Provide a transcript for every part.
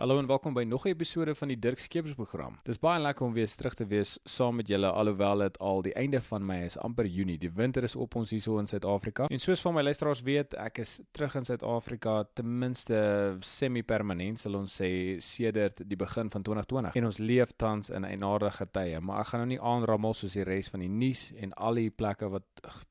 Hallo en welkom by nog 'n episode van die Dirk Skeepers program. Dis baie lekker om weer terug te wees saam met julle alhoewel dit al die einde van Mei is, amper Junie. Die winter is op ons hierso in Suid-Afrika. En soos van my luisteraars weet, ek is terug in Suid-Afrika ten minste semi-permanent sal ons sê sedert die begin van 2020. En ons leef tans in 'n eienaardige tye, maar ek gaan nou nie aanrammel soos die res van die nuus en al die plekke wat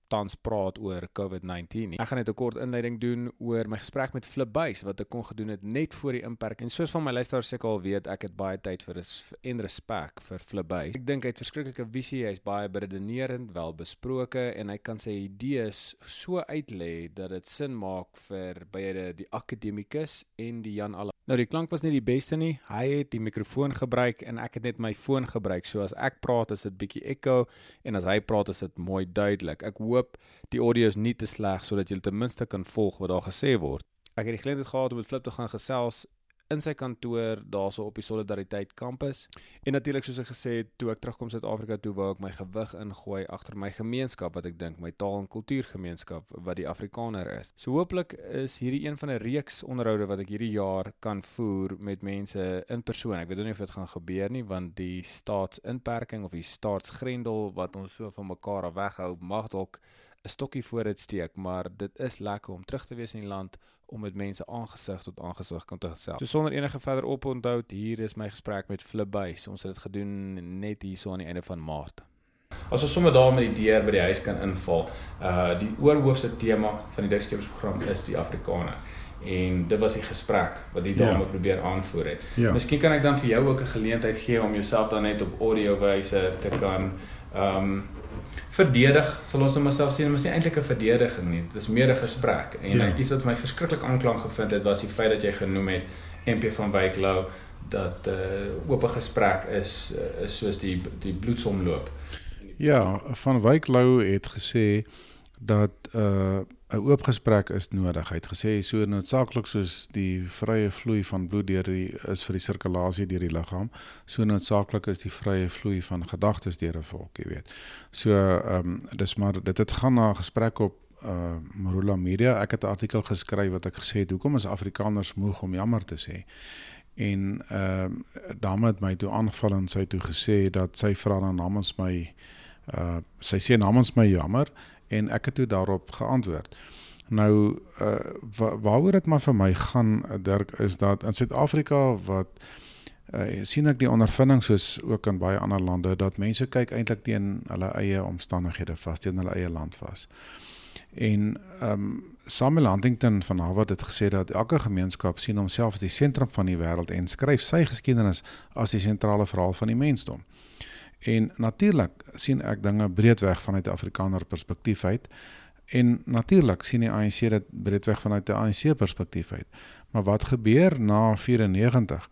tans praat oor COVID-19 nie. Ek gaan net 'n kort inleiding doen oor my gesprek met Flip Buys wat ek kon gedoen het net voor die inperking. En soos van my luisteraars seker al weet, ek het baie tyd vir is en respek vir Flip Buys. Ek dink hy het verskriklike visie, hy's baie beredenerend, wel besproke en hy kan sy idees so uitlê dat dit sin maak vir beide die akademikus en die Jan Alle. Nou die klank was nie die beste nie. Hy het die mikrofoon gebruik en ek het net my foon gebruik. So as ek praat is dit bietjie echo en as hy praat is dit mooi duidelik. Ek hoop die audio is nie te sleg sodat jy ten minste kan volg wat daar gesê word. Ek het die geleentheid gehad om met Flip te gaan gesels in sy kantoor daarso op die Solidariteit kampus. En natuurlik soos ek gesê het, toe ek terugkom Suid-Afrika toe wou ek my gewig ingooi agter my gemeenskap wat ek dink my taal en kultuurgemeenskap wat die Afrikaner is. So hooplik is hierdie een van 'n reeks onderhoude wat ek hierdie jaar kan voer met mense in persoon. Ek weet nie of dit gaan gebeur nie want die staatsinperking of die staatsgrendel wat ons so van mekaar af weghou mag dalk 'n stokkie voor dit steek, maar dit is lekker om terug te wees in die land om met mense aangesig tot aangesig kan te gesels. So sonder enige verder oponthou, hier is my gesprek met Flip Buys. Ons het dit gedoen net hier so aan die einde van Maart. As ons sommer daar met die deur by die huis kan inval, uh die oorhoofse tema van die dikskepersprogram is die Afrikaner. En dit was die gesprek wat die dame ja. probeer aanvoer het. Ja. Miskien kan ek dan vir jou ook 'n geleentheid gee om jouself dan net op audio wyse te kan ehm um, verdedig sal ons nou myself sê, maar is nie eintlik 'n verdediging nie. Dit is meer 'n gesprek. En ja. iets wat my verskriklik aanklank gevind het was die feit dat jy genoem het MP van Wyk Lou dat 'n uh, oop gesprek is uh, is soos die die bloedsomloop. Ja, van Wyk Lou het gesê dat uh 'n oop gesprek is nodig. Hy het gesê so noodsaaklik soos die vrye vloei van bloed deur die is vir die sirkulasie deur die liggaam, so noodsaaklik is die vrye vloei van gedagtes deur 'n volk, jy weet. So ehm um, dis maar dit het gaan na 'n gesprek op uh Marula Media. Ek het 'n artikel geskryf wat ek gesê het hoekom is Afrikaners moeg om jammer te sê. En ehm uh, dame het my toe aangeval en sy toe gesê dat sy vra dan namens my uh sy sê namens my jammer en ek het toe daarop geantwoord. Nou uh waaroor dit maar vir my gaan Dirk is dat in Suid-Afrika wat uh sien ek die ondervinding soos ook in baie ander lande dat mense kyk eintlik teen hulle eie omstandighede vas, teen hulle eie land vas. En ehm um, Samuel Huntington van Harvard het gesê dat elke gemeenskap sien homself as die sentrum van die wêreld en skryf sy geskiedenis as die sentrale verhaal van die mensdom. En natuurlik sien ek dinge breedweg vanuit 'n Afrikaner perspektief uit. En natuurlik sien die ANC dit breedweg vanuit 'n ANC perspektief uit. Maar wat gebeur na 94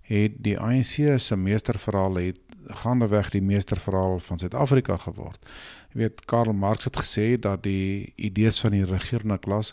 het die ANC se meesterverhaal het gaandeweg die meesterverhaal van Suid-Afrika geword. Jy weet Karl Marx het gesê dat die idees van die regerende klas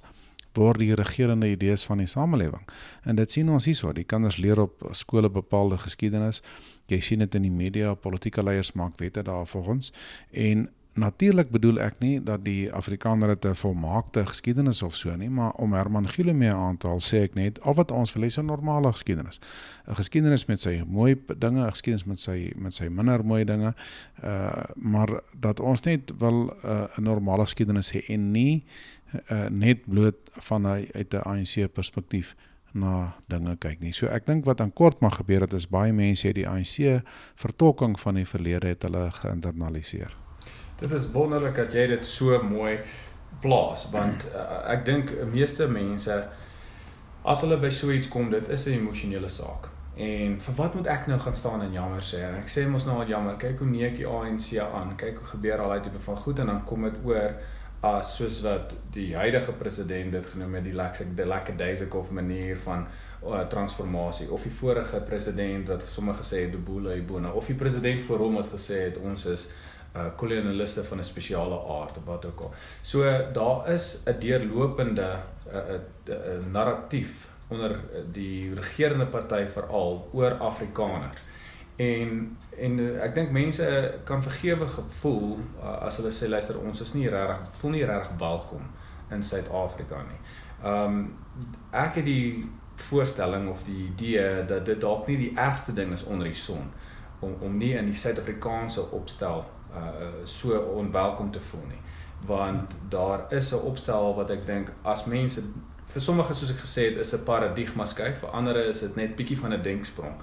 word die regerende idees van die samelewing. En dit sien ons hierso, die kinders leer op skole bepaalde geskiedenis jy sien dit in die media, politieke leiers maak wette daar volgens en natuurlik bedoel ek nie dat die Afrikaner dit 'n volmaakte geskiedenis of so nie, maar om Herman Giele mee aan te haal sê ek net al wat ons hê is 'n normale geskiedenis. 'n Geskiedenis met sy mooi dinge, 'n geskiedenis met sy met sy minder mooi dinge. Uh maar dat ons net wil 'n uh, 'n normale geskiedenis hê en nie uh, net bloot van uit 'n ANC perspektief na dinge kyk nie. So ek dink wat aan kort mag gebeur dat is baie mense het die ANC vertolking van die verlede het hulle geïnternaliseer. Dit is wonderlik dat jy dit so mooi plaas want uh, ek dink meeste mense as hulle by so iets kom dit is 'n emosionele saak. En vir wat moet ek nou gaan staan en jammer sê? En ek sê mos nou al jammer, kyk hoe neek die ANC aan, kyk hoe gebeur al daai tipe van goed en dan kom dit oor as soos wat die huidige president dit genoem het die lekker die lekker Duisekhof manier van uh, transformasie of die vorige president wat sommige gesê het Dubula Ibona of die president voor hom wat gesê het ons is uh kolonialiste van 'n spesiale aard of wat ook al. So daar is 'n deurlopende 'n uh, uh, uh, narratief onder die regerende party veral oor Afrikaners. En en ek dink mense kan vergewe gevoel as hulle sê luister ons is nie regtig voel nie regtig welkom in Suid-Afrika nie. Um ek het die voorstelling of die idee dat dit dalk nie die ergste ding is onder die son om om nie in die Suid-Afrikaanse opstel uh so onwelkom te voel nie want daar is 'n opstel wat ek dink as mense vir sommige soos ek gesê het is 'n paradigma skuif vir ander is dit net bietjie van 'n denksprong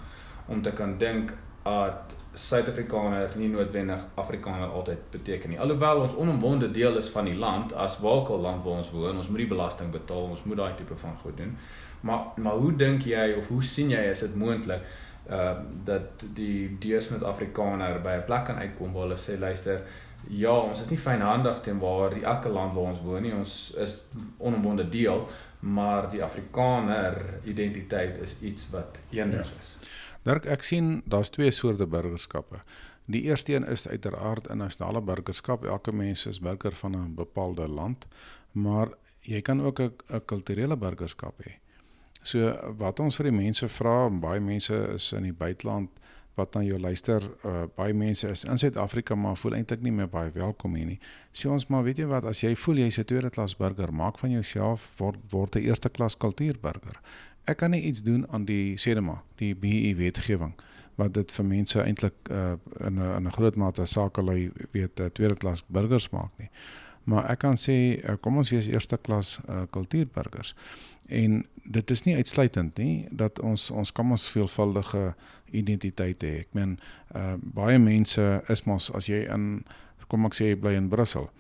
om te kan dink dat Suid-Afrikaner nie noodwendig Afrikaner altyd beteken nie. Alhoewel ons onomwonde deel is van die land as walkel land waar ons woon, ons moet die belasting betaal, ons moet daai tipe van goed doen. Maar maar hoe dink jy of hoe sien jy is dit moontlik uh dat die deursnit Afrikaner by 'n plek kan uitkom waar hulle sê luister ja, ons is nie fynhandig teenoor die elke land waar ons woon nie. Ons is onomwonde deel, maar die Afrikaner identiteit is iets wat eenders ja. is. Dirk, ek sien daar's twee soorte burgerskappe. Die eerste een is uiteraard 'n nasionale burgerskap. Elke mens is burger van 'n bepaalde land, maar jy kan ook 'n kulturele burgerskap hê. So wat ons vir die mense vra, baie mense is in die buiteland wat na jou luister, uh, baie mense is in Suid-Afrika maar voel eintlik nie meer baie welkom hier nie. Sê ons maar, weet jy wat, as jy voel jy's 'n tweede klas burger, maak van jouself word word 'n eerste klas kultuurburger. Ek kan nie iets doen aan die sêdema, die BE wetgewing wat dit vir mense eintlik uh, in 'n in 'n groot mate sakelei weet 'n tweede klas burgers maak nie. Maar ek kan sê uh, kom ons wees eerste klas uh, kultuurburgers. En dit is nie uitsluitend nie dat ons ons kan ons veelvuldige identiteit hê. Ek meen uh baie mense is mos as jy in kom ek sê jy bly in Brussel,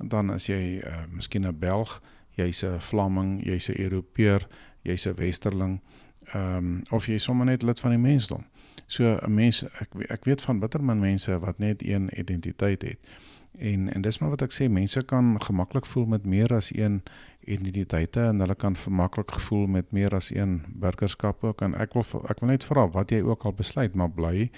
dan as jy uh miskien 'n Belg, jy's 'n Vlaming, jy's 'n Europeër, jy's 'n Westerling, ehm um, of jy sommer net lid van die mensdom. So 'n mens ek ek weet van bitter min mense wat net een identiteit het. En en dis maar wat ek sê, mense kan gemaklik voel met meer as een identiteite en hulle kan vermaklik gevoel met meer as een burgerskap ook en ek wil ek wil net vra wat jy ook al besluit maar bly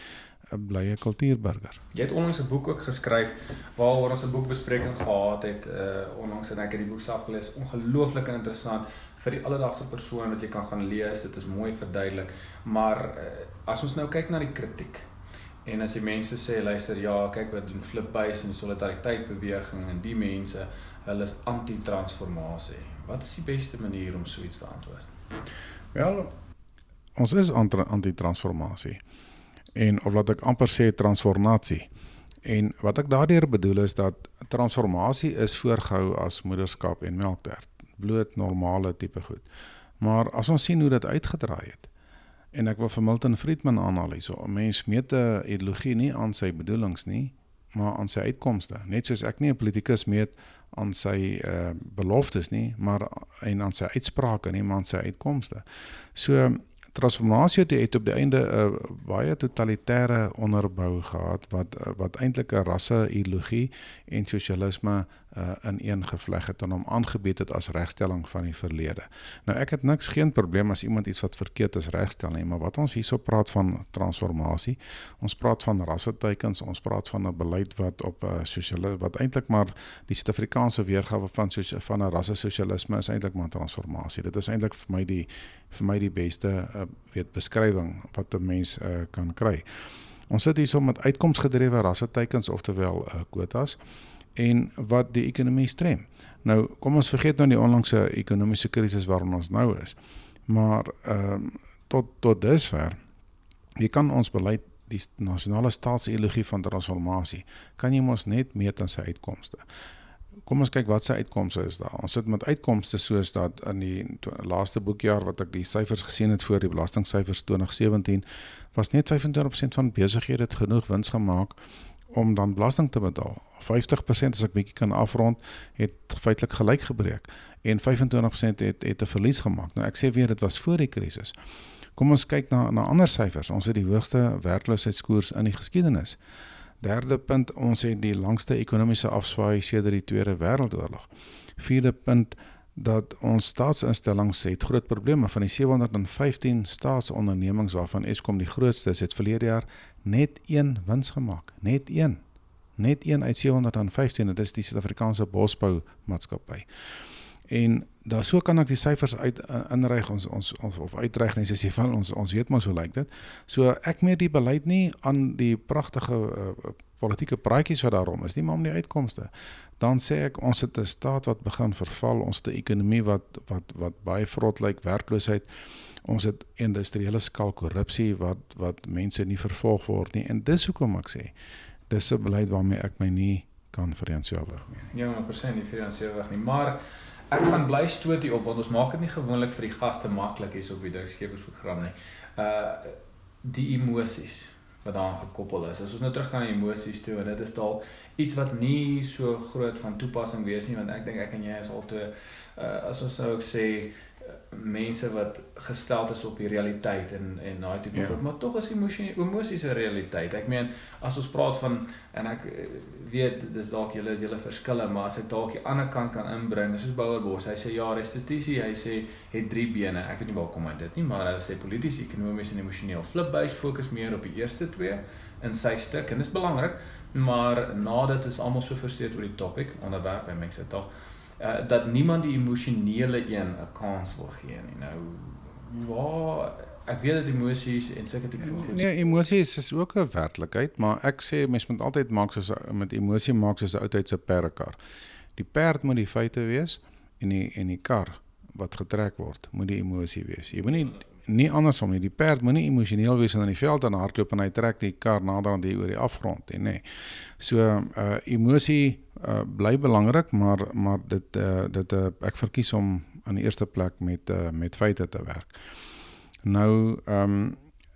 'n kultuurburger. Jy het onlangs 'n boek ook geskryf waaroor ons 'n boekbespreking gehad het uh onlangs en ek het die boek self gelees. Ongelooflik interessant vir die alledaagse persoon wat jy kan gaan lees. Dit is mooi verduidelik. Maar uh, as ons nou kyk na die kritiek en as die mense sê luister ja, kyk wat doen Flip Buys en solidariteit beweging en die mense hulle is anti-transformasie. Wat is die beste manier om so iets te antwoord? Wel, ons is anti-transformasie. En of laat ek amper sê transformasie. En wat ek daardeur bedoel is dat transformasie is voorgehou as moederskap en melktert, bloot normale tipe goed. Maar as ons sien hoe dit uitgedraai het en ek wil vir Milton Friedman aanhaal hierso, 'n mens meet 'n ideologie nie aan sy bedoelings nie, maar aan sy uitkomste. Net soos ek nie 'n politikus meet aan sy uh, beloftes nie, maar en aan sy uitsprake nie, maar aan sy uitkomste. So transformasie het op die einde 'n uh, baie totalitêre onderbou gehad wat uh, wat eintlik 'n rasse ideologie en sosialisme uh, in een gevleg het en hom aangebied het as regstelling van die verlede. Nou ek het niks geen probleem as iemand iets wat verkeerd is regstel nie, maar wat ons hierso praat van transformasie, ons praat van rasseteikens, ons praat van 'n beleid wat op 'n uh, sosiale wat eintlik maar die Suid-Afrikaanse weergawe van soos van 'n rasse sosialisme is eintlik maar transformasie. Dit is eintlik vir my die vir my die beste uh, weet beskrywing wat 'n mens uh, kan kry. Ons sit hier so met uitkomsgedrewe rasseteikens oftewel uh, quotas en wat die ekonomie strem. Nou kom ons vergeet nou die onlangse ekonomiese krisis waarin ons nou is. Maar ehm uh, tot tot dusver jy kan ons beleid die nasionale staatsideologie van transformasie kan jy mos net meet aan sy uitkomste. Kom ons kyk wat sy uitkomste is daar. Ons sit met uitkomste soos dat in die laaste boekjaar wat ek die syfers gesien het voor die belastingsyfers 2017 was net 25% van besighede het genoeg wins gemaak om dan belasting te betaal. 50% as ek bietjie kan afrond, het feitelik gelyk gebreek en 25% het het 'n verlies gemaak. Nou ek sê weer dit was voor die krisis. Kom ons kyk na na ander syfers. Ons het die hoogste werkloosheidskoers in die geskiedenis. Derde punt, ons het die langste ekonomiese afswaai sedert die Tweede Wêreldoorlog. Vierde punt dat ons staatsinstellings het groot probleme van die 715 staatsondernemings waarvan Eskom die grootste is, het verlede jaar net een wins gemaak, net een. Net een uit 715, dit is die Suid-Afrikaanse Bosbou Maatskappy. En daar so kan ek die syfers uit uh, inryg ons ons of, of uitreig net soos jy van ons ons weet maar so lyk dit. So ek meer die beleid nie aan die pragtige uh, politieke praatjies wat daarom is nie, maar om die uitkomste. Dan sê ek ons het 'n staat wat begin verval, ons het 'n ekonomie wat wat wat baie vrot lyk, werkloosheid Ons het industriële skaal korrupsie wat wat mense nie vervolg word nie en dis hoekom ek sê dis 'n beleid waarmee ek my nie kan vereensgewig nie. Ja, 100% nie vereensgewig nie, maar ek gaan bly stoot hier op want ons maak dit nie gewoonlik vir die gaste maklik hier op die drugskepersprogram nie. Uh die emosies wat daaraan gekoppel is. As ons nou terug gaan na emosies toe en dit is dalk iets wat nie so groot van toepassing wees nie want ek dink ek en jy is al toe uh, as ons sou sê mense wat gestel is op die realiteit en en daai tipe ja. goed, maar tog is emosie emosies 'n realiteit. Ek meen as ons praat van en ek eh, weet dis dalk julle julle verskille, maar as ek dalk die ander kant kan inbring, soos Bouwerbos, hy sê ja, restituisie, hy sê het drie bene. Ek weet nie waar kom hy dit nie, maar hy sê polities, ekonomies en emosioneel. Flipbase fokus meer op die eerste twee in sy stuk en dit is belangrik, maar nadat is almal so versteed oor die topik onderwerp en mense tog uh, dat niemand die emosionele een 'n kans wil gee nie. Nou waar ek weet dat emosies en sulke tipe goed. Nee, emosies is ook 'n werklikheid, maar ek sê mens moet altyd maak soos met emosie maak soos 'n oudheid se perdekar. Die perd moet die feite wees en die en die kar wat getrek word, moet die emosie wees. Jy moenie nie andersom nie. Die perd moenie emosioneel wees en in die veld aan hardloop en hy trek die kar nader aan die oor die afgrond en nê. Nee. So uh emosie uh, bly belangrik, maar maar dit uh, dit uh, ek verkies om aan die eerste plek met uh, met feite te werk. Nou ehm um,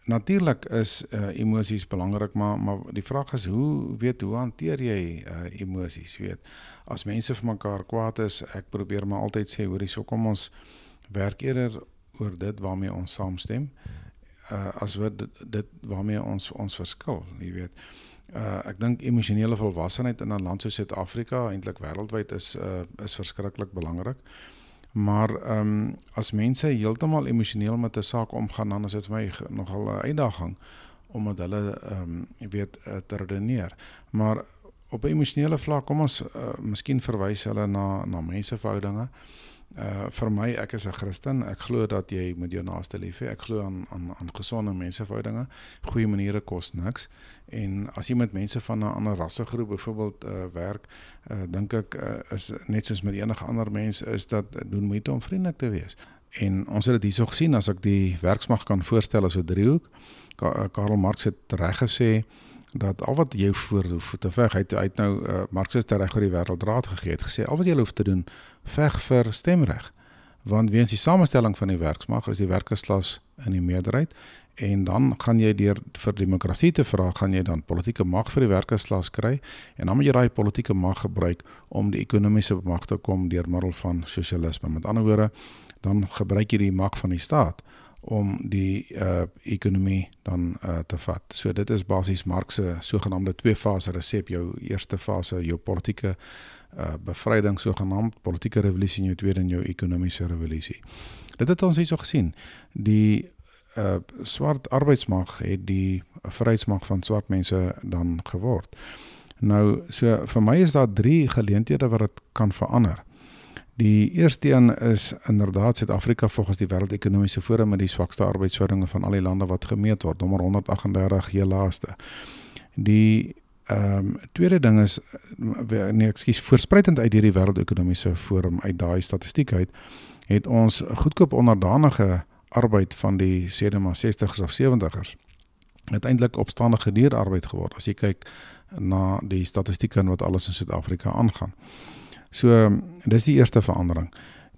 natuurlik is uh, emosies belangrik, maar maar die vraag is hoe weet hoe hanteer jy uh, emosies, weet? As mense vir mekaar kwaad is, ek probeer maar altyd sê hoor hierso kom ons werk eerder oor dit waarmee ons saamstem uh as wat dit, dit waarmee ons ons verskil, jy weet. Uh ek dink emosionele volwassenheid in 'n land soos Suid-Afrika, eintlik wêreldwyd is uh is verskriklik belangrik. Maar ehm um, as mense heeltemal emosioneel met 'n saak omgaan, dan is dit vir my nogal 'n uitdaging omdat hulle ehm um, jy weet uh, te redeneer. Maar op 'n emosionele vlak, kom ons uh, miskien verwys hulle na na menseverhoudinge. Uh vir my ek is 'n Christen. Ek glo dat jy met jou naaste lief hê. Ek glo aan aan aan gesonde menseverhoudinge. Goeie maniere kos niks. En as jy met mense van 'n ander rassegroep byvoorbeeld uh werk, uh dink ek uh, is net soos met enige ander mens is dat doen moeite om vriendelik te wees. En ons het dit hierso gesien as ek die werksmag kan voorstel as 'n driehoek. Karl Marx het reg gesê dat al wat jy voor voete veg hy het nou uh, Marxus reg oor die wêreldraad gegee het gesê al wat jy hoef te doen veg vir stemreg. Want weens die samestelling van die werksmag is die werkersklas in die meerderheid en dan gaan jy deur vir demokrasie te vra gaan jy dan politieke mag vir die werkersklas kry en dan moet jy daai politieke mag gebruik om die ekonomiese mag te kom deur middel van sosialisme. Met ander woorde dan gebruik jy die mag van die staat om die uh ekonomie dan uh te vat. So dit is basies Marx se sogenaamde twee fase resep. Jou eerste fase, jou politieke uh bevryding sogenaamd, politieke revolusie en jou tweede en jou ekonomiese revolusie. Dit het ons hierso gesien. Die uh swart arbeidsmag het die vryheidsmag van swart mense dan geword. Nou so vir my is daar drie geleenthede wat dit kan verander. Die eerste een is inderdaad Suid-Afrika volgens die Wêreldekonomiese Forum met die swakste arbeidsverhoudinge van al die lande wat gemeet word, nommer 138 heel laaste. Die ehm um, tweede ding is nee, ekskuus, voorspruitend uit hierdie Wêreldekonomiese Forum uit daai statistiek uit het ons goedkoop onderdanige arbeid van die sedema 60s of 70s uiteindelik opstandige dierarbeid geword as jy kyk na die statistieke en wat alles in Suid-Afrika aangaan. So dis die eerste verandering.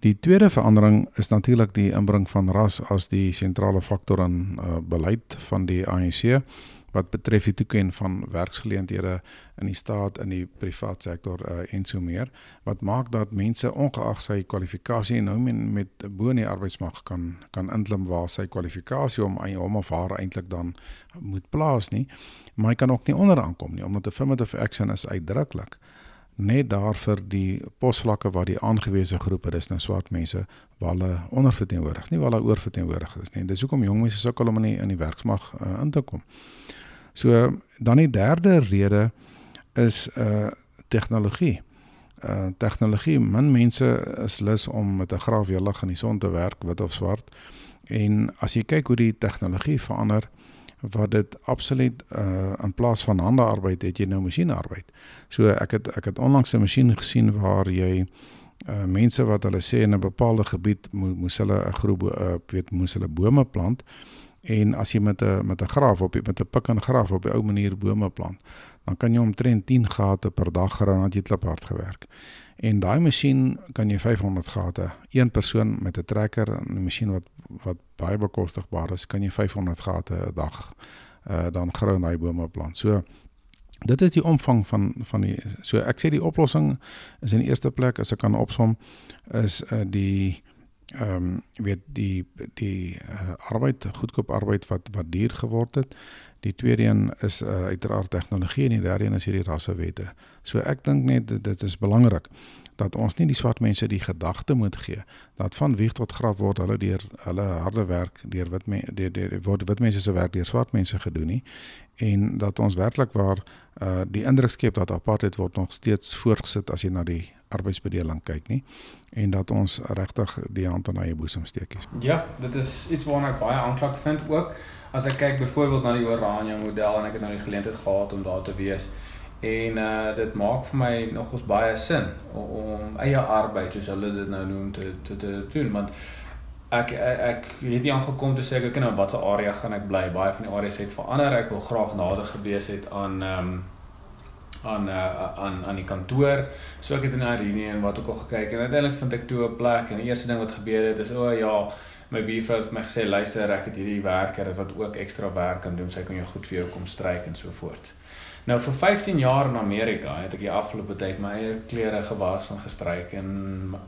Die tweede verandering is natuurlik die inbring van ras as die sentrale faktor in uh, beleid van die ANC wat betref die toeken van werksgeleenthede in die staat in die privaat sektor uh, en so meer wat maak dat mense ongeag sy kwalifikasie nou met, met bo in die arbeidsmag kan kan inklim waar sy kwalifikasie om hom of haar eintlik dan moet plaas nie maar hy kan ook nie onderaan kom nie omdat affirmative action is uitdruklik net daar vir die posvlakke waar die aangewese groepe dis nou swart mense waar hulle onderverteenwoordig nie waar hulle oorverteenwoordig is nie en dis hoekom jong mense sukkel om in die, in die werksmag uh, in te kom. So dan die derde rede is uh tegnologie. Uh tegnologie min mense is lus om met 'n graafwelig in die son te werk wit of swart en as jy kyk hoe die tegnologie verander wat dit absoluut uh in plaas van handearbeid het jy nou masjienarbeid. So ek het ek het onlangs 'n masjien gesien waar jy uh mense wat hulle sê in 'n bepaalde gebied moes, moes hulle 'n groep uh, weet moes hulle bome plant en as jy met 'n met 'n graaf op met 'n pik en graaf op 'n ou manier bome plant dan kan jy omtrent 10 gate per dag graan het jy kliphard gewerk en daai masjien kan jy 500 gate een persoon met 'n trekker en 'n masjien wat wat baie bekostigbaar is kan jy 500 gate 'n dag uh dan graan daai bome plant so Dit is die omvang van van die so ek sê die oplossing is in die eerste plek as ek kan opsom is uh, die ehm um, weet die die uh, arbeid goedkoop arbeid wat wat duur geword het. Die tweede een is uh, uiteraard tegnologie en die derde een is hierdie rassewette. So ek dink net dit is belangrik dat ons nie die swart mense die gedagte moet gee dat van wieg tot graf word hulle deur hulle harde werk deur wit mense deur, deur word wit mense se werk deur swart mense gedoen nie. En dat ons werklik waar uh, die indruk skep dat apartheid word nog steeds voortgesit as jy na die arbeidsbedeling kyk nie. En dat ons regtig die hand aan eie boesem steek. Ja, dit is iets waarna ek baie aanklank vind ook. As ek kyk byvoorbeeld na die Oranje model en ek het nou die geleentheid gehad om daar te wees en uh dit maak vir my nogals baie sin om, om eie arbeid soos hulle dit nou noem te te te doen want ek ek, ek het hier aangekom te sê ek kyk nou watse area gaan ek bly baie van die areas het verander ek wil graag nader gewees het aan ehm um, aan uh, aan aan die kantoor. So ek het in Irene en wat ook al gekyk en uiteindelik vind ek toe 'n plek en die eerste ding wat gebeur het is o oh, ja, my buurvrou het my gesê luister ek het hierdie werker wat ook ekstra werk kan doen. Sy kan jou goed vir jou kom stryk en so voort. Nou vir 15 jaar in Amerika het ek die afgelope tyd my eie klere gewas en gestryk en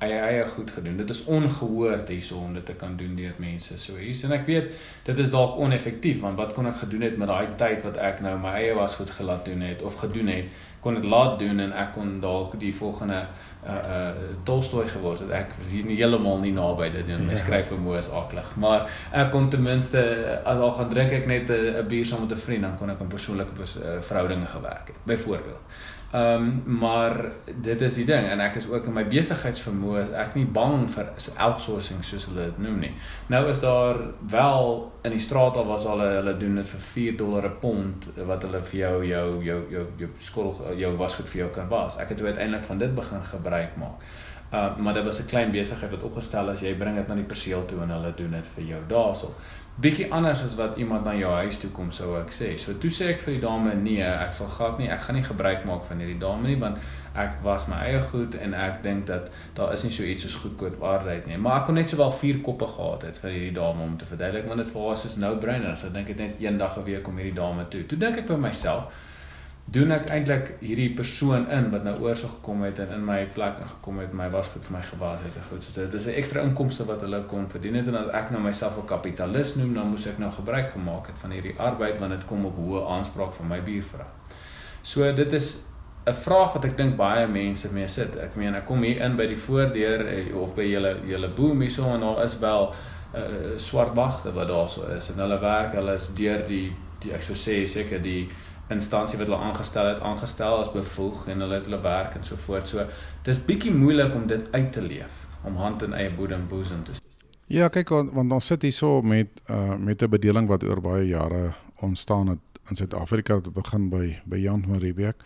eie eie goed gedoen. Dit is ongehoord hierso om dit te kan doen deur mense so hier. En ek weet dit is dalk oneffektief want wat kon ek gedoen het met daai tyd wat ek nou my eie was goed gelaat doen het of gedoen het kon dit laat doen en ek kon dalk die volgende uh uh Tolstoy geword het. Ek was hier nie heeltemal nie naby dit nie. My ja. skryf vermoë is aklig, maar ek kon ten minste as al gaan drink ek net 'n bier saam met 'n vriend, dan kon ek 'n persoonlike uh, verhoudinge gewerk het. Byvoorbeeld. Ehm um, maar dit is die ding en ek is ook in my besigheidsvermoë ek nie bang vir outsourcing soos hulle dit noem nie. Nou is daar wel in die straat al was hulle hulle doen dit vir 4 dollar 'n pond wat hulle vir jou jou jou jou jou skool jou wasgoed vir jou kan was. Ek het uiteindelik van dit begin gebruik maak. Uh maar dit was 'n klein besigheid wat opgestel as jy bring dit na die perseel toe en hulle doen dit vir jou daarso bietjie anders as wat iemand na jou huis toe kom sou ek sê. So toe sê ek vir die dame nee, ek sal glad nie, ek gaan nie gebruik maak van hierdie dame nie want ek was my eie goed en ek dink dat daar is nie so iets soos goedkoop waarheid nie. Maar ek kon net sowel vier koppe gehad het vir hierdie dame om te verduidelik want dit vir haar is no brainer. So ek dink dit net een dag 'n week om hierdie dame toe. Toe dink ek by myself, doen ek eintlik hierdie persoon in wat nou oorsig gekom het en in my plek ingekom het, my wasgoed vir my gewas het en goed. So dit is 'n ekstra inkomste wat hulle kon verdien het en as ek nou myself 'n kapitalis noem, dan moes ek nou gebruik gemaak het van hierdie arbeid want dit kom op hoë aanspraak van my buurvrou. So dit is 'n vraag wat ek dink baie mense mee sit. Ek meen ek kom hier in by die voordeur eh, of by julle julle boom hierso en daar is wel uh, swart wagte wat daarso is en hulle werk, hulle is deur die, die ek sou sê seker die instansie wat hulle aangestel het aangestel as bevoeg en hulle het hulle werk en so voort. So dis bietjie moeilik om dit uit te leef om hand in eie bodem boesem te Ja, kyk want, want ons sit hier so met uh met 'n bedeling wat oor baie jare ontstaan het in Suid-Afrika te begin by by Jan van Riebeeck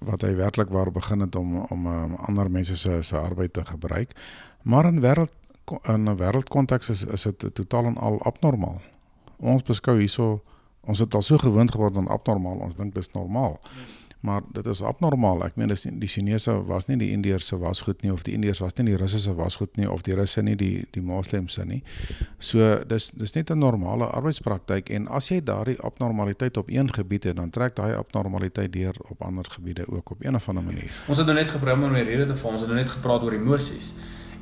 wat hy werklik waar begin het om om um, ander mense se se arbeid te gebruik. Maar in wêreld in 'n wêreldkonteks is is dit totaal en al abnormaal. Ons beskou hierso Ons het al so gewoond geword aan abnormaal, ons dink dis normaal. Maar dit is abnormaal. Ek meen dis die Chinese was nie die Indiërs se wasgoed nie of die Indiërs was nie die Russe se wasgoed nie of die Russe nie die die Moslems nie. So dis dis net 'n normale arbeidspraktyk en as jy daardie abnormaliteit op een gebied het, dan trek daai abnormaliteit deur op ander gebiede ook op een of ander manier. Ons het nou net gepraat oor die rede te val, ons het nou net gepraat oor emosies.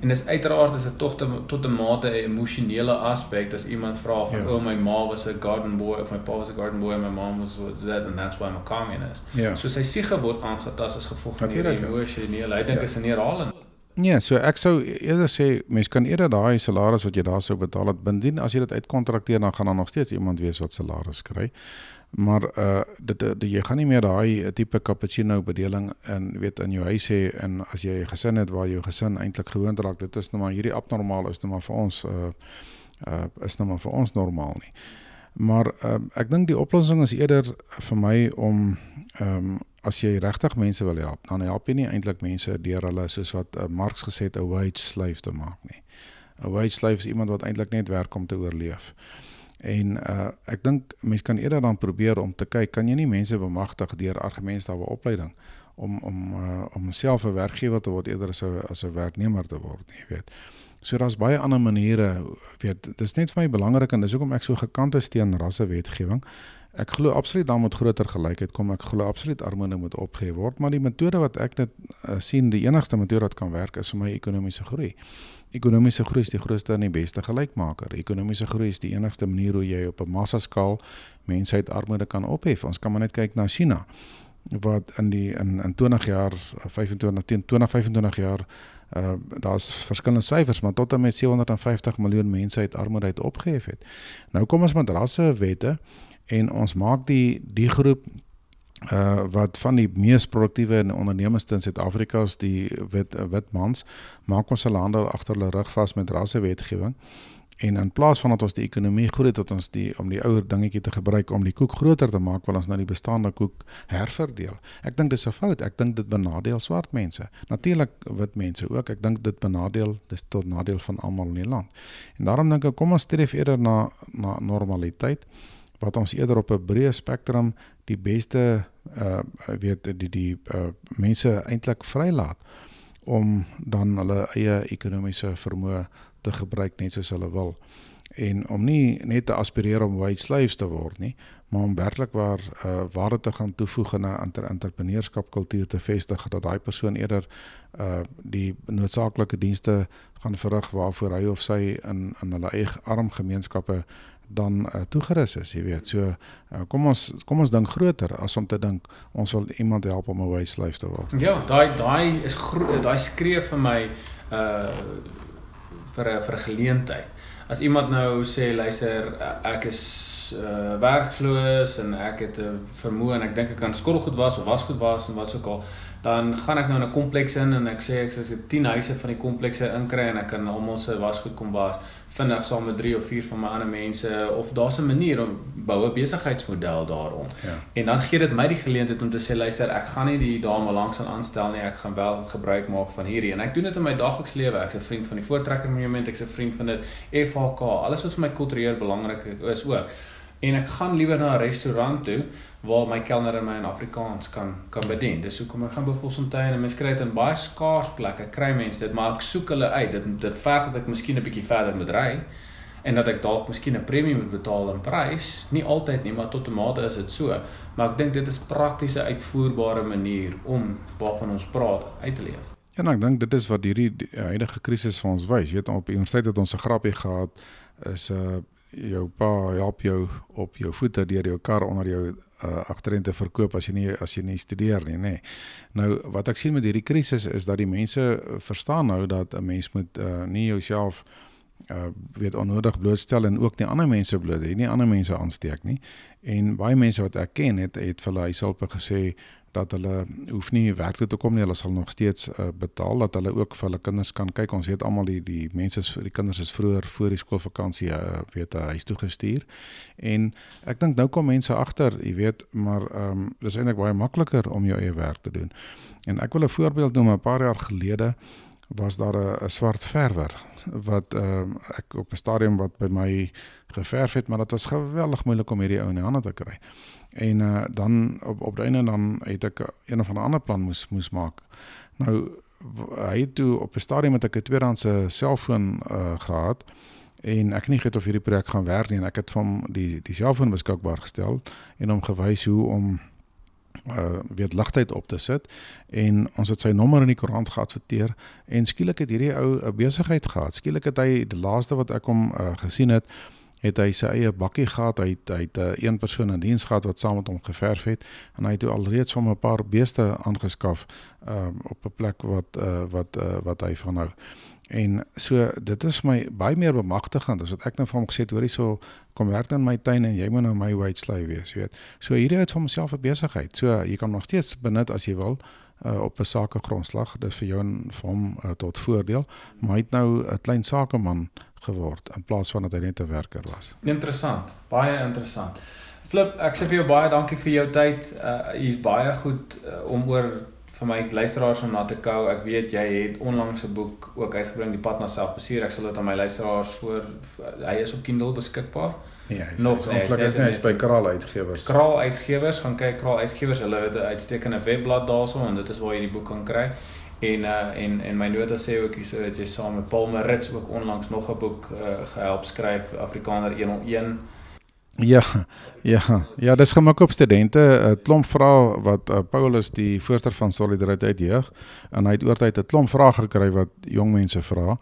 En dis uiteraard is dit tog tot 'n mate 'n emosionele aspek as iemand vra van ja. o oh, my ma was 'n garden boy of my pa was 'n garden boy and my mom was what that and that's why I'm a communist. Ja. So sy siege word aangetast as gevolg van hierdie emosionele. Hy dink ja. is 'n herhaling. Ja, so ek sou eerder sê mens kan eerder daai salaris wat jy daar sou betaal het bindien as jy dit uitkontrakteer dan gaan daar nog steeds iemand wees wat salaris kry maar uh dit, dit jy gaan nie meer daai tipe cappuccino bedeling in weet in jou huis hê en as jy 'n gesin het waar jou gesin eintlik gewoond raak dit is nou maar hierdie abnormaal is nou maar vir ons uh uh is nou maar vir ons normaal nie maar uh, ek dink die oplossing is eerder vir my om ehm um, as jy regtig mense wil help, dan help jy nie eintlik mense deur hulle soos wat uh, Marx gesê het 'n wage slave te maak nie. 'n Wage slave is iemand wat eintlik net werk om te oorleef. En uh ek dink mense kan eerder dan probeer om te kyk, kan jy nie mense bemagtig deur argumente daaroor opleiding om om uh, om self 'n werkgewer te word eerder as 'n as 'n werknemer te word, jy weet. So daar's baie ander maniere, weet, dis net vir my belangrik en dis hoekom ek so gekant is teen rassewetgewing. Ek glo absoluut dan moet groter gelykheid kom. Ek glo absoluut armoede moet opgehef word, maar die metode wat ek dit uh, sien, die enigste metode wat kan werk is vir my ekonomiese groei. Ekonomiese groei is die grootste en die beste gelykmaker. Ekonomiese groei is die enigste manier hoe jy op 'n massa skaal mensheid armoede kan ophef. Ons kan maar net kyk na China wat in die in in 20 jaar 25 teen 20 25 jaar uh daar's verskillende syfers maar tot en met 750 miljoen mense uit armoede uit opgehef het. Nou kom ons met rasse wette en ons maak die die groep uh wat van die mees produktiewe ondernemers in Suid-Afrika is die wit wit mans maak ons hulle hande agter hulle rug vas met rasse wetgewing en in plaas van dat ons die ekonomie groei tot ons die om die ouer dingetjie te gebruik om die koek groter te maak wil ons nou die bestaande koek herverdeel. Ek dink dis 'n fout. Ek dink dit benadeel swart mense. Natuurlik wit mense ook. Ek dink dit benadeel dis tot nadeel van almal in die land. En daarom dink ek kom ons streef eerder na na normaliteit wat ons eerder op 'n breë spektrum die beste uh weet die die uh, mense eintlik vrylaat om dan hulle eie ekonomiese vermoë te gebruik net soos hulle wil. En om nie net te aspireer om white slaves te word nie maar om werklik waar uh, waarde te gaan toevoeg in 'n inter entrepreneurskap kultuur te vestig dat daai persoon eerder uh die noodsaaklike dienste gaan verrig waarvoor hy of sy in in hulle eie arm gemeenskappe dan uh, toegerus is, jy weet. So uh, kom ons kom ons dink groter as om te dink ons wil iemand help om 'n wise life te word. Ja, daai daai is daai skree vir my uh vir 'n vir 'n geleentheid. As iemand nou sê luister, ek is uh werkloos en ek het 'n vermoë en ek dink ek kan skottelgoed was of wasgoed was en wat ek al dan gaan ek nou in 'n kompleks in en ek sê ek sê 10 huise van die komplekse inkry en ek kan almal se wasgoed kom was vinnig saam met 3 of 4 van my ander mense of daar's 'n manier om bou 'n besigheidsmodel daarom. Ja. En dan gee dit my die geleentheid om te sê luister, ek gaan nie die dame langs aan aanstel nie, ek gaan wel gebruik maak van hierdie en ek doen dit in my daaglikse lewe. Ek's 'n vriend van die Voortrekker Monument, ek's 'n vriend van dit FHK. Alles wat vir my kultureel belangrik is ook en ek gaan liewer na 'n restaurant toe waar my kelner en my in Afrikaans kan kan bedien. Dis hoekom ek gaan Bevolfontein en mens kry dit in baie skaars plekke. Kry mense dit, maar ek soek hulle uit. Dit dit verg dat ek miskien 'n bietjie verder moet ry en dat ek dalk miskien 'n premie moet betaal in prys. Nie altyd nie, maar tot 'n mate is dit so. Maar ek dink dit is praktiese uitvoerbare manier om waarvan ons praat uit te leef. Ja, nou, ek dink dit is wat hierdie huidige krisis vir ons wys. Jy weet op die universiteit het ons 'n grappie gehad is 'n uh, jou pa help jou op jou voete deur jou kar onder jou uh, agterend te verkoop as jy nie as jy nie studeer nie, nê. Nee. Nou wat ek sien met hierdie krisis is dat die mense verstaan nou dat 'n mens moet uh, nie jouself uh weet onnodig blootstel en ook nie ander mense bloot nie ander mense aansteek nie en baie mense wat ek ken het het vir hulle huishulpe gesê dat hulle hoef nie werk toe te kom nie, hulle sal nog steeds uh, betaal dat hulle ook vir hulle kinders kan kyk. Ons weet almal die die mense die kinders is vroeër voor die skoolvakansie uh, weet uh, huis toe gestuur. En ek dink nou kom mense agter, jy weet, maar ehm um, dis eintlik baie makliker om jou eie werk te doen. En ek wil 'n voorbeeld noem 'n paar jaar gelede was daar 'n swart verwer wat uh, op 'n stadium wat by my geverf het, maar dit was geweldig moeilik om hierdie ou in die te kry. En uh, dan op die einde dan het ek een of ander plan moes moes. Nou hy het toe op 'n stadium met ek 'n tweedehandse selfoon uh, gehad en ek het nie geweet of hierdie projek gaan werk en ek het van die die selfoon beskikbaar gestel en hom gewys hoe om uh weet ligtheid op te sit en ons het sy nommer in die koerant geadverteer en skielik het hierdie ou 'n besigheid gehad. Skielik het hy die laaste wat ek hom uh, gesien het, het hy sy eie bakkie gehad. Hy het, hy het uh, een persoon in diens gehad wat saam met hom geverf het en hy het alreeds van 'n paar beeste aangeskaf uh op 'n plek wat uh wat uh, wat hy van nou En so dit is my baie meer bemagtigend as wat ek nou vir hom gesê het hoorie so kom werk dan my tuin en jy moet nou my white slave wees, weet. So hierdie het vir homself 'n besigheid. So jy kan nog steeds benut as jy wil uh, op 'n sake grondslag. Dit is vir jou en vir hom uh, tot voordeel. Maar hy het nou 'n klein sakeman geword in plaas van dat hy net 'n werker was. Interessant, baie interessant. Flip, ek sê vir jou baie dankie vir jou tyd. Uh jy's baie goed uh, om oor vir my luisteraars om na te kou. Ek weet jy het onlangs 'n boek ook uitgebring, Die pad na selfbestuur. Ek sal dit aan my luisteraars voor hy is op Kindle beskikbaar. Nee, hy is nog nie. Hy is, is by Kraal Uitgewers. Kraal Uitgewers, gaan kyk Kraal Uitgewers. Hulle het 'n uitstekende webblad daarso en dit is waar jy die boek kan kry. En uh en en my nota sê ook hierso dat jy saam met Paul Marits ook onlangs nog 'n boek uh, gehelp skryf Afrikaner 101 Ja, ja, ja, dis gemik op studente, 'n klomp vrae wat uh, Paulus die voorsteur van Solidariteit Jeug en hy het oortyd 'n klomp vrae gekry wat jong mense vra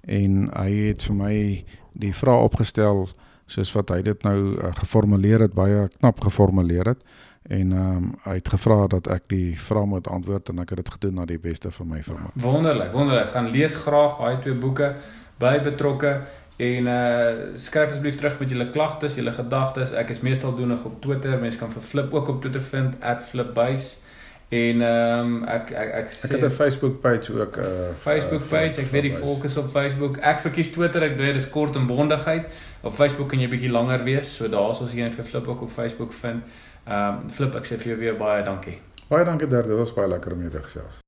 en hy het vir my die vrae opgestel soos wat hy dit nou uh, geformuleer het, baie knap geformuleer het en um, hy het gevra dat ek die vrae moet antwoord en ek het dit gedoen na die beste van my vermoë. Wonderlik, wonderlik. Gaan lees graag daai twee boeke by betrokke En uh skryf asseblief terug met julle klagtes, julle gedagtes. Ek is meestal doenig op Twitter. Mense kan vir Flip ook op Twitter vind @flipbuys. En ehm um, ek ek ek sê Ek het 'n Facebook page ook 'n uh, eh, Facebook uh, page. Ek weet die volk is op Facebook. Ek verkies Twitter. Ek weet dis kort en bondigheid. Op Facebook kan jy bietjie langer wees. So daar's ons hier vir Flip ook op Facebook vind. Ehm um, Flip, ek sê vir jou weer baie dankie. Baie dankie daar. Dit was baie lekker om jou te gesels.